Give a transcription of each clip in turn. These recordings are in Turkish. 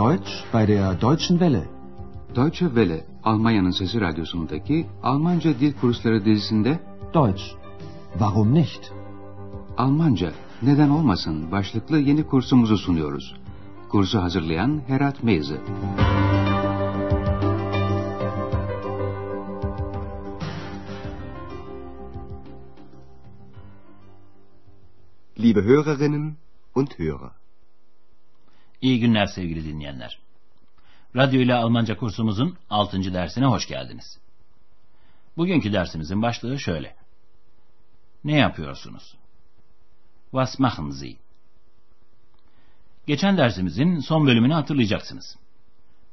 Deutsch bei der Deutschen Welle. Deutsche Welle, Almanya'nın Sesi Radyosu'ndaki Almanca Dil Kursları dizisinde Deutsch. Warum nicht? Almanca, neden olmasın başlıklı yeni kursumuzu sunuyoruz. Kursu hazırlayan Herat Meyzi. Liebe Hörerinnen und Hörer. İyi günler sevgili dinleyenler. Radyo ile Almanca kursumuzun 6. dersine hoş geldiniz. Bugünkü dersimizin başlığı şöyle. Ne yapıyorsunuz? Was machen Sie? Geçen dersimizin son bölümünü hatırlayacaksınız.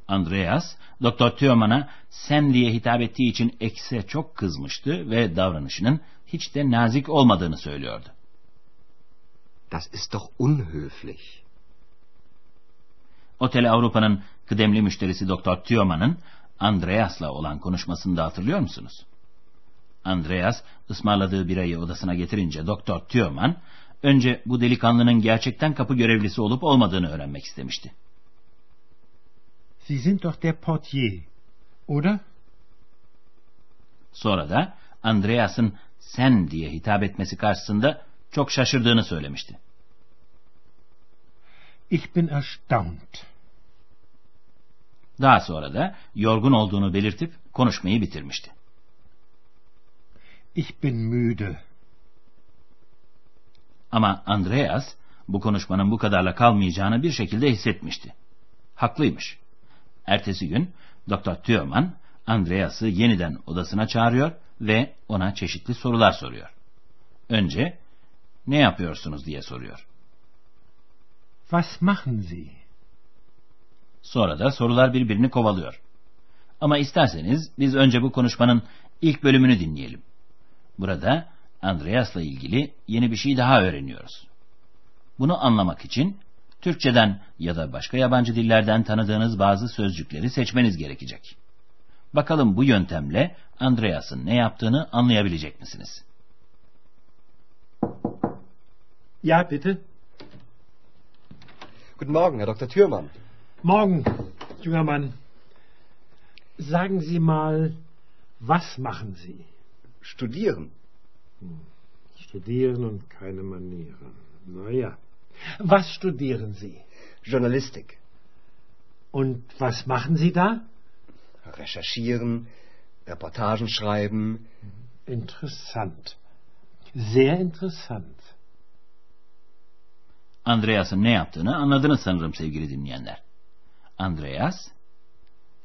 Andreas, Doktor Thürmann'a sen diye hitap ettiği için ekse çok kızmıştı ve davranışının hiç de nazik olmadığını söylüyordu. Das ist doch unhöflich. Otel Avrupa'nın kıdemli müşterisi Doktor Thürmann'ın Andreas'la olan konuşmasını da hatırlıyor musunuz? Andreas ısmarladığı birayı odasına getirince Doktor Thürmann önce bu delikanlının gerçekten kapı görevlisi olup olmadığını öğrenmek istemişti. Sie sind doch der Portier, oder? Sonra da Andreas'ın sen diye hitap etmesi karşısında çok şaşırdığını söylemişti. Ich bin erstaunt. Daha sonra da yorgun olduğunu belirtip konuşmayı bitirmişti. Ich bin müde. Ama Andreas bu konuşmanın bu kadarla kalmayacağını bir şekilde hissetmişti. Haklıymış. Ertesi gün Dr. Thürmann Andreas'ı yeniden odasına çağırıyor ve ona çeşitli sorular soruyor. Önce ne yapıyorsunuz diye soruyor. Was machen Sie? Sonra da sorular birbirini kovalıyor. Ama isterseniz biz önce bu konuşmanın ilk bölümünü dinleyelim. Burada Andreas'la ilgili yeni bir şey daha öğreniyoruz. Bunu anlamak için Türkçeden ya da başka yabancı dillerden tanıdığınız bazı sözcükleri seçmeniz gerekecek. Bakalım bu yöntemle Andreas'ın ne yaptığını anlayabilecek misiniz? Ja, bitte. Guten Morgen, Herr Dr. Thürmann. Morgen, junger Mann. Sagen Sie mal, was machen Sie? Studieren. Studieren und keine Manieren. Naja. Was studieren Sie? Journalistik. Und was machen Sie da? Recherchieren, Reportagen schreiben. Interessant. Sehr interessant. Andreas'ın ne yaptığını anladınız sanırım sevgili dinleyenler. Andreas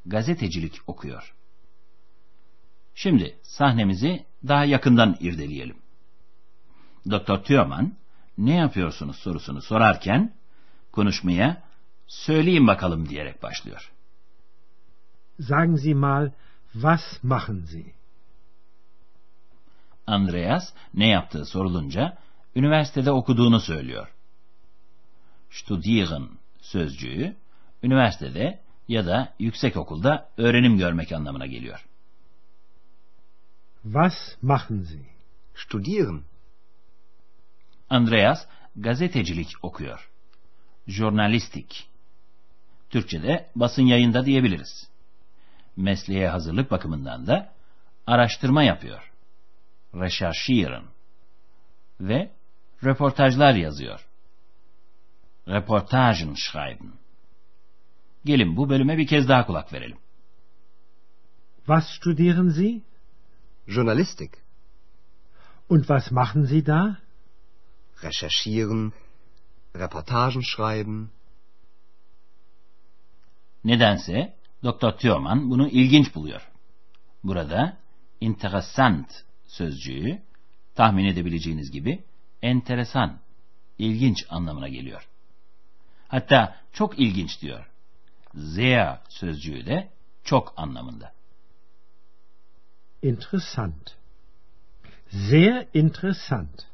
gazetecilik okuyor. Şimdi sahnemizi daha yakından irdeleyelim. Doktor Thürmann ne yapıyorsunuz sorusunu sorarken konuşmaya söyleyin bakalım diyerek başlıyor. Sagen Sie mal, was machen Sie? Andreas ne yaptığı sorulunca üniversitede okuduğunu söylüyor. Studieren sözcüğü üniversitede ya da yüksek okulda öğrenim görmek anlamına geliyor. Was machen Sie? Studieren. Andreas gazetecilik okuyor. Jurnalistik. Türkçe'de basın yayında diyebiliriz. Mesleğe hazırlık bakımından da araştırma yapıyor. Recherchieren. Ve röportajlar yazıyor. Reportagen schreiben. Gelin bu bölüme bir kez daha kulak verelim. Was studieren Sie? Journalistik. Und was machen Sie da? Recherchieren, Reportagen schreiben. Nedense Dr. Thürmann bunu ilginç buluyor. Burada interessant sözcüğü tahmin edebileceğiniz gibi enteresan, ilginç anlamına geliyor. Hatta çok ilginç diyor. Sehr sözcüğü de çok anlamında. Interessant. Sehr interessant.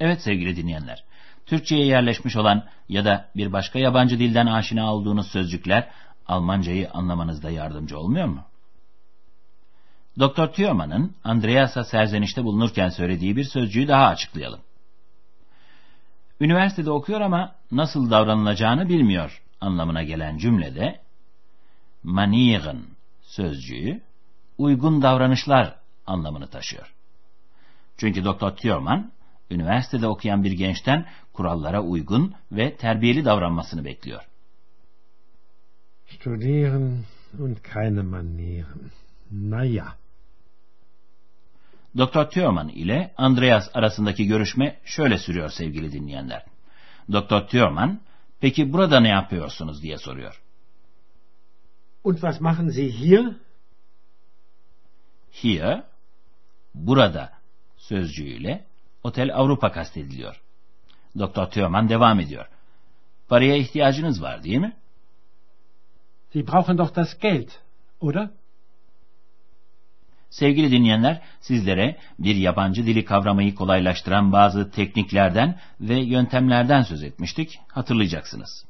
Evet sevgili dinleyenler, Türkçe'ye yerleşmiş olan ya da bir başka yabancı dilden aşina olduğunuz sözcükler Almancayı anlamanızda yardımcı olmuyor mu? Doktor Thürmann'ın Andreas'a serzenişte bulunurken söylediği bir sözcüğü daha açıklayalım. Üniversitede okuyor ama nasıl davranılacağını bilmiyor anlamına gelen cümlede manieren sözcüğü uygun davranışlar anlamını taşıyor. Çünkü Dr. Thurman üniversitede okuyan bir gençten kurallara uygun ve terbiyeli davranmasını bekliyor. Studieren und keine Manieren. Naja. Dr. Thurman ile Andreas arasındaki görüşme şöyle sürüyor sevgili dinleyenler. Dr. Thurman, peki burada ne yapıyorsunuz diye soruyor. Und was machen Sie hier? Here, burada sözcüğüyle Otel Avrupa kastediliyor. Dr. Thurman devam ediyor. Paraya ihtiyacınız var değil mi? Sie brauchen doch das Geld, oder? Sevgili dinleyenler, sizlere bir yabancı dili kavramayı kolaylaştıran bazı tekniklerden ve yöntemlerden söz etmiştik, hatırlayacaksınız.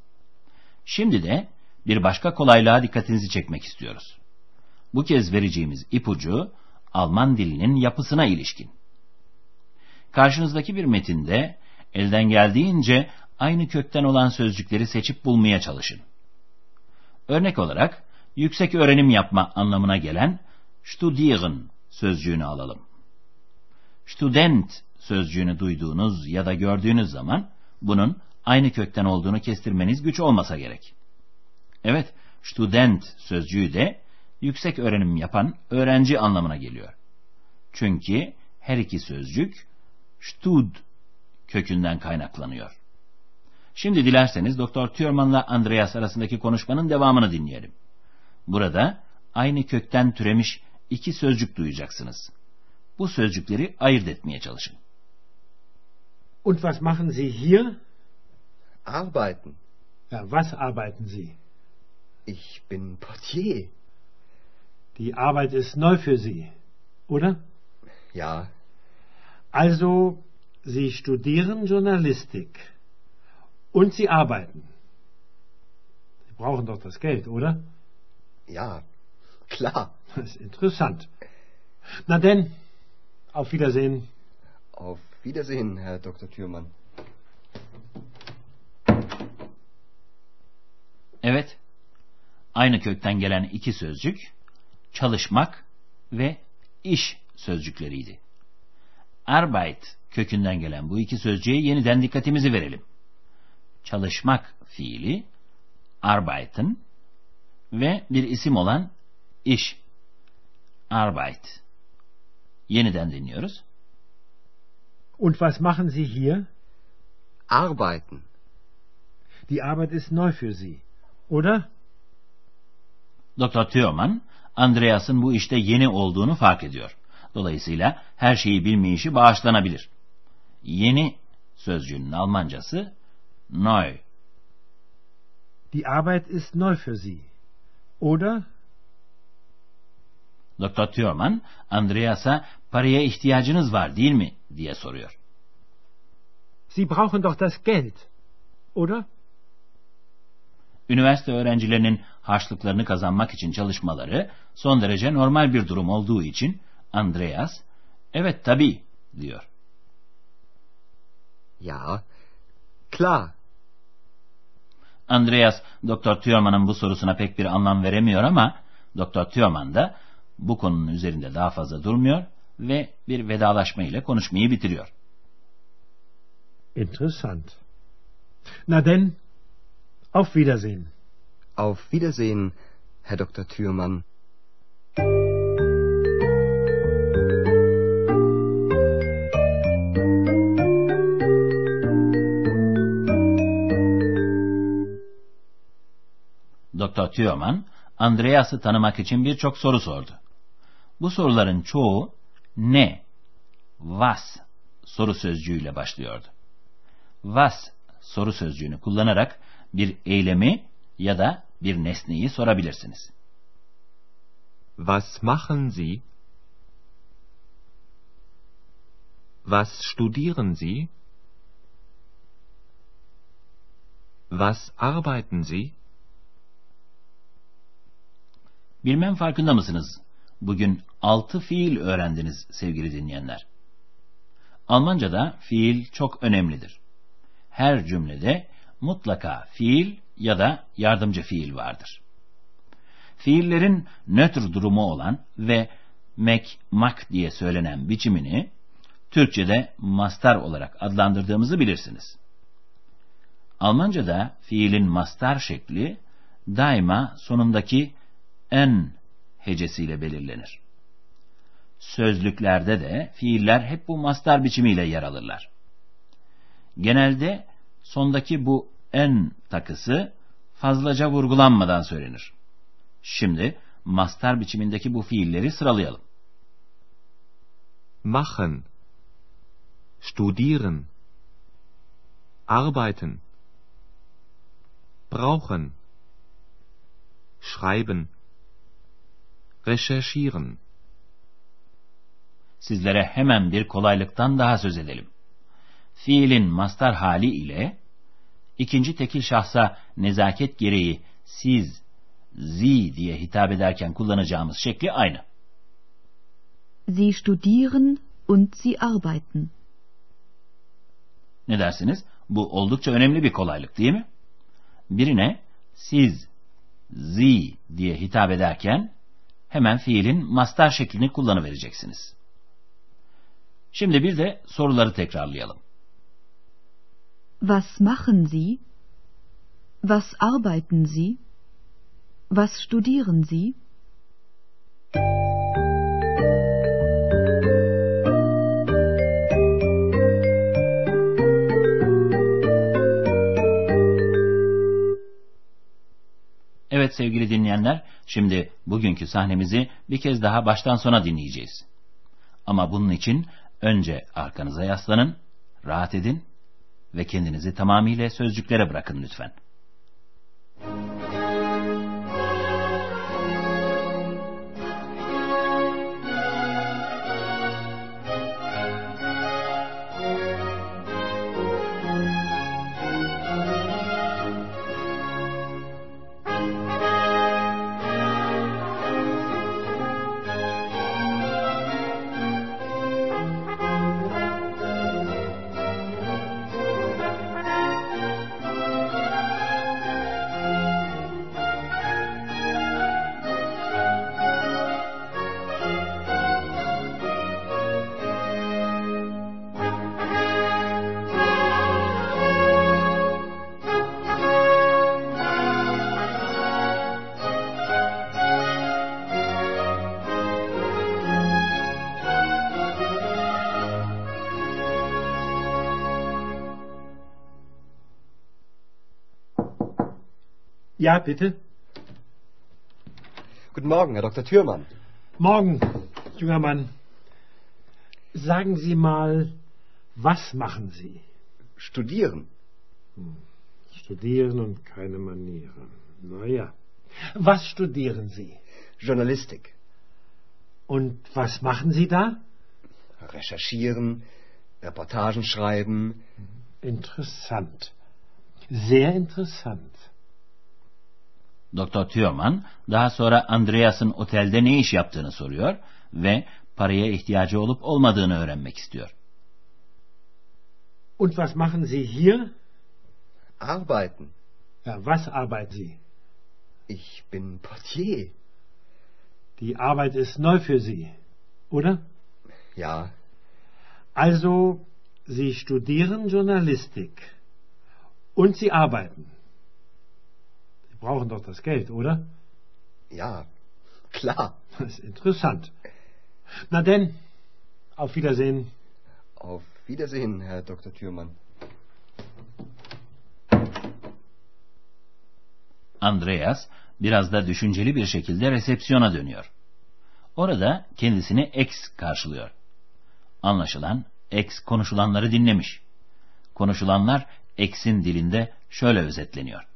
Şimdi de bir başka kolaylığa dikkatinizi çekmek istiyoruz. Bu kez vereceğimiz ipucu, Alman dilinin yapısına ilişkin. Karşınızdaki bir metinde elden geldiğince aynı kökten olan sözcükleri seçip bulmaya çalışın. Örnek olarak, yüksek öğrenim yapma anlamına gelen studieren sözcüğünü alalım. Student sözcüğünü duyduğunuz ya da gördüğünüz zaman bunun aynı kökten olduğunu kestirmeniz güç olmasa gerek. Evet, student sözcüğü de yüksek öğrenim yapan öğrenci anlamına geliyor. Çünkü her iki sözcük stud kökünden kaynaklanıyor. Şimdi dilerseniz Doktor Thurman'la Andreas arasındaki konuşmanın devamını dinleyelim. Burada aynı kökten türemiş iki sözcük duyacaksınız. Bu sözcükleri ayırt etmeye çalışın. Und was machen Sie hier? Arbeiten. Ja, was arbeiten Sie? Ich bin Portier. Die Arbeit ist neu für Sie, oder? Ja, Also, Sie studieren Journalistik. Und Sie arbeiten. Sie brauchen doch das Geld, oder? ja, klar. Das ist interessant. Na denn, auf Wiedersehen. Auf Wiedersehen, Herr Dr. Thürmann. Evet, aynı kökten gelen iki sözcük, çalışmak ve iş sözcükleriydi. Arbeit kökünden gelen bu iki sözcüğe yeniden dikkatimizi verelim. Çalışmak fiili, arbeiten ve bir isim olan iş, Arbeit. Yeniden dinliyoruz. Und was machen Sie hier? Arbeiten. Die Arbeit ist neu für Sie, oder? Dr. Thurman, Andreas'ın bu işte yeni olduğunu fark ediyor. Dolayısıyla her şeyi bilmeyişi bağışlanabilir. Yeni sözcüğünün Almancası neu. Die Arbeit ist neu für Sie, oder? Dr. Thurman, Andreas'a paraya ihtiyacınız var değil mi diye soruyor. Sie brauchen doch das Geld, oder? Üniversite öğrencilerinin harçlıklarını kazanmak için çalışmaları son derece normal bir durum olduğu için Andreas, evet tabii diyor. Ja, klar. Andreas, Dr. Thurman'ın bu sorusuna pek bir anlam veremiyor ama Dr. Thurman da bu konunun üzerinde daha fazla durmuyor ve bir vedalaşma ile konuşmayı bitiriyor. Interessant. Na denn, auf Wiedersehen. Auf Wiedersehen, Herr Dr. Thürmann. Dr. Thurman, Andreas'ı tanımak için birçok soru sordu. Bu soruların çoğu ne, was soru sözcüğüyle başlıyordu. Was soru sözcüğünü kullanarak bir eylemi ya da bir nesneyi sorabilirsiniz. Was machen Sie? Was studieren Sie? Was arbeiten Sie? Bilmem farkında mısınız? Bugün altı fiil öğrendiniz sevgili dinleyenler. Almanca'da fiil çok önemlidir. Her cümlede mutlaka fiil ya da yardımcı fiil vardır. Fiillerin nötr durumu olan ve mek, mak diye söylenen biçimini Türkçe'de mastar olarak adlandırdığımızı bilirsiniz. Almanca'da fiilin mastar şekli daima sonundaki en hecesiyle belirlenir. Sözlüklerde de fiiller hep bu mastar biçimiyle yer alırlar. Genelde sondaki bu en takısı fazlaca vurgulanmadan söylenir. Şimdi mastar biçimindeki bu fiilleri sıralayalım. Machen. Studieren. Arbeiten. Brauchen. Schreiben. Recherchieren. Sizlere hemen bir kolaylıktan daha söz edelim. Fiilin mastar hali ile ikinci tekil şahsa nezaket gereği siz, sie diye hitap ederken kullanacağımız şekli aynı. Sie studieren und sie arbeiten. Ne dersiniz? Bu oldukça önemli bir kolaylık değil mi? Birine siz, sie diye hitap ederken hemen fiilin mastar şeklini kullanıvereceksiniz. Şimdi bir de soruları tekrarlayalım. Was machen Sie? Was arbeiten Sie? Was studieren Sie? Evet sevgili dinleyenler, şimdi bugünkü sahnemizi bir kez daha baştan sona dinleyeceğiz. Ama bunun için önce arkanıza yaslanın, rahat edin ve kendinizi tamamıyla sözcüklere bırakın lütfen. Ja, bitte. Guten Morgen, Herr Dr. Thürmann. Morgen, junger Mann. Sagen Sie mal, was machen Sie? Studieren. Studieren und keine Manieren. Naja. Was studieren Sie? Journalistik. Und was machen Sie da? Recherchieren. Reportagen schreiben. Interessant. Sehr interessant. Doktor Thürmann daha sonra Andreas'ın otelde ne iş yaptığını soruyor ve paraya ihtiyacı olup olmadığını öğrenmek istiyor. Und was machen Sie hier? Arbeiten. Ja, was arbeiten Sie? Ich bin Portier. Die Arbeit ist neu für Sie, oder? Ja, Also, Sie studieren Journalistik. Und Sie arbeiten. Brauchen doch das Geld, oder? ja, klar. Das ist interessant. Na denn, auf Wiedersehen. Auf Wiedersehen, Herr Dr. Thürmann. Andreas biraz da düşünceli bir şekilde resepsiyona dönüyor. Orada kendisini X karşılıyor. Anlaşılan X konuşulanları dinlemiş. Konuşulanlar X'in dilinde şöyle özetleniyor.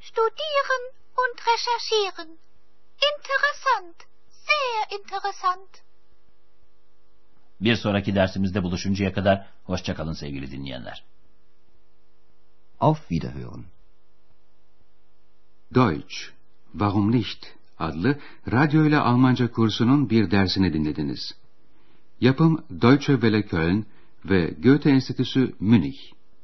Studieren und recherchieren. Interessant. Sehr interessant. Bir sonraki dersimizde buluşuncaya kadar hoşçakalın sevgili dinleyenler. Auf Wiederhören. Deutsch, Warum nicht? adlı radyo ile Almanca kursunun bir dersini dinlediniz. Yapım Deutsche Welle Köln ve Goethe Enstitüsü Münih.